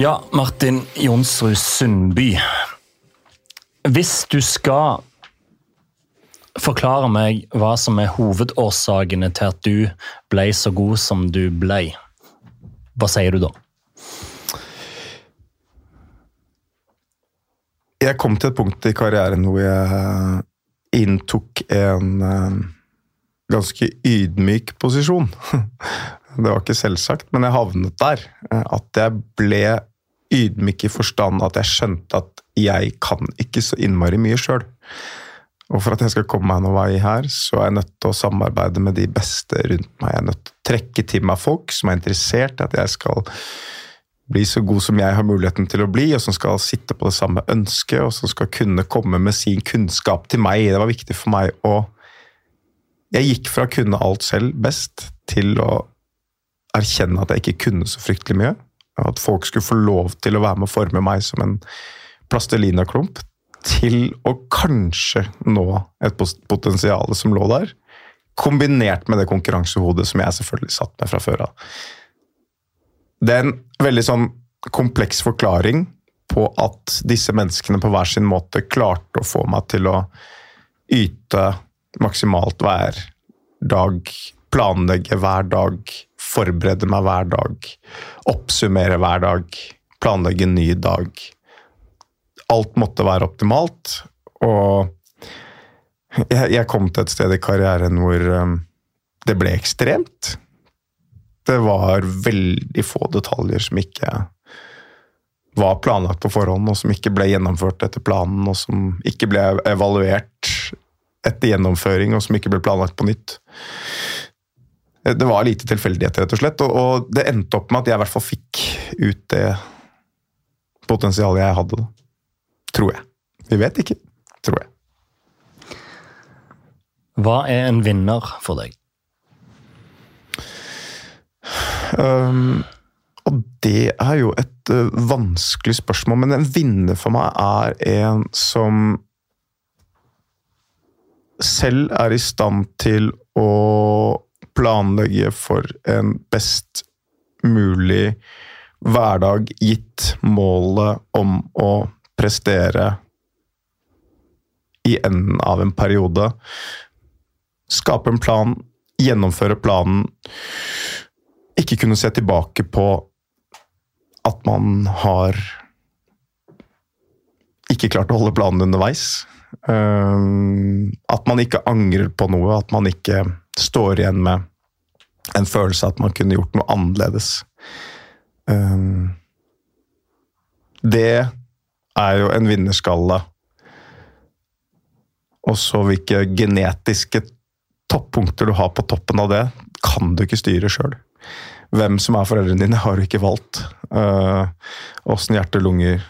Ja, Martin Jonsrud Sundby. Hvis du skal forklare meg hva som er hovedårsakene til at du ble så god som du ble, hva sier du da? Jeg kom til et punkt i karrieren hvor jeg inntok en eh, ganske ydmyk posisjon. Det var ikke selvsagt, men jeg havnet der. eh, At jeg ble ydmyk i forstand at jeg skjønte at jeg kan ikke så innmari mye sjøl. Og for at jeg skal komme meg noen vei her, så er jeg nødt til å samarbeide med de beste rundt meg. Jeg er nødt til å trekke til meg folk som er interessert i at jeg skal bli så god som jeg har muligheten til å bli, og som skal sitte på det samme ønsket, og som skal kunne komme med sin kunnskap til meg. Det var viktig for meg å Jeg gikk fra å kunne alt selv best, til å erkjenne at jeg ikke kunne så fryktelig mye. At folk skulle få lov til å være med å forme meg som en plastelinaklump, til å kanskje nå et potensial som lå der. Kombinert med det konkurransehodet som jeg selvfølgelig satt med fra før av. Det er en veldig sånn kompleks forklaring på at disse menneskene på hver sin måte klarte å få meg til å yte maksimalt hver dag, planlegge hver dag, forberede meg hver dag, oppsummere hver dag, planlegge en ny dag. Alt måtte være optimalt, og jeg, jeg kom til et sted i karrieren hvor um, det ble ekstremt. Det var veldig få detaljer som ikke var planlagt på forhånd, og som ikke ble gjennomført etter planen, og som ikke ble evaluert etter gjennomføring, og som ikke ble planlagt på nytt. Det var lite tilfeldigheter, rett og slett, og, og det endte opp med at jeg i hvert fall fikk ut det potensialet jeg hadde. da. Tror jeg. Vi vet ikke, tror jeg. Hva er en vinner for deg? Um, og det er jo et uh, vanskelig spørsmål, men en vinner for meg er en som selv er i stand til å planlegge for en best mulig hverdag, gitt målet om å prestere i enden av en periode. Skape en plan, gjennomføre planen ikke kunne se tilbake på at man har ikke klart å holde planen underveis. Um, at man ikke angrer på noe, at man ikke står igjen med en følelse av at man kunne gjort noe annerledes. Um, det er jo en vinnerskalle. Og så hvilke genetiske toppunkter du har på toppen av det, kan du ikke styre sjøl. Hvem som er foreldrene dine, har du ikke valgt. Åssen uh, hjerte, lunger,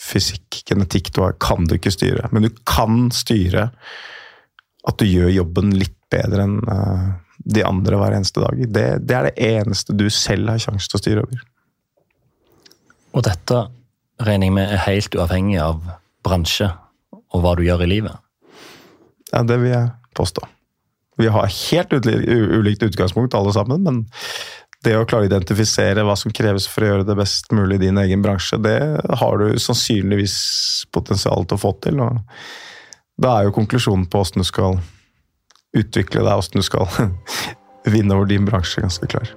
fysikk, genetikk du har, kan du ikke styre. Men du kan styre at du gjør jobben litt bedre enn uh, de andre hver eneste dag. Det, det, er det eneste du selv har sjanse til å styre over. Og dette regner jeg med er helt uavhengig av bransje og hva du gjør i livet? Ja, det vil jeg påstå. Vi har helt ulikt utgangspunkt alle sammen, men det å klare å identifisere hva som kreves for å gjøre det best mulig i din egen bransje, det har du sannsynligvis potensial til å få til. og Da er jo konklusjonen på åssen du skal utvikle deg, åssen du skal vinne over din bransje, ganske klar.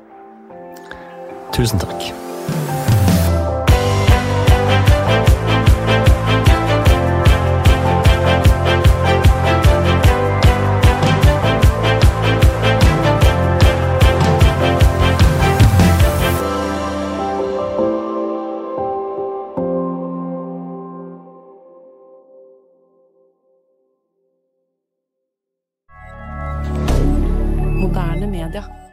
Tusen takk. Reminder.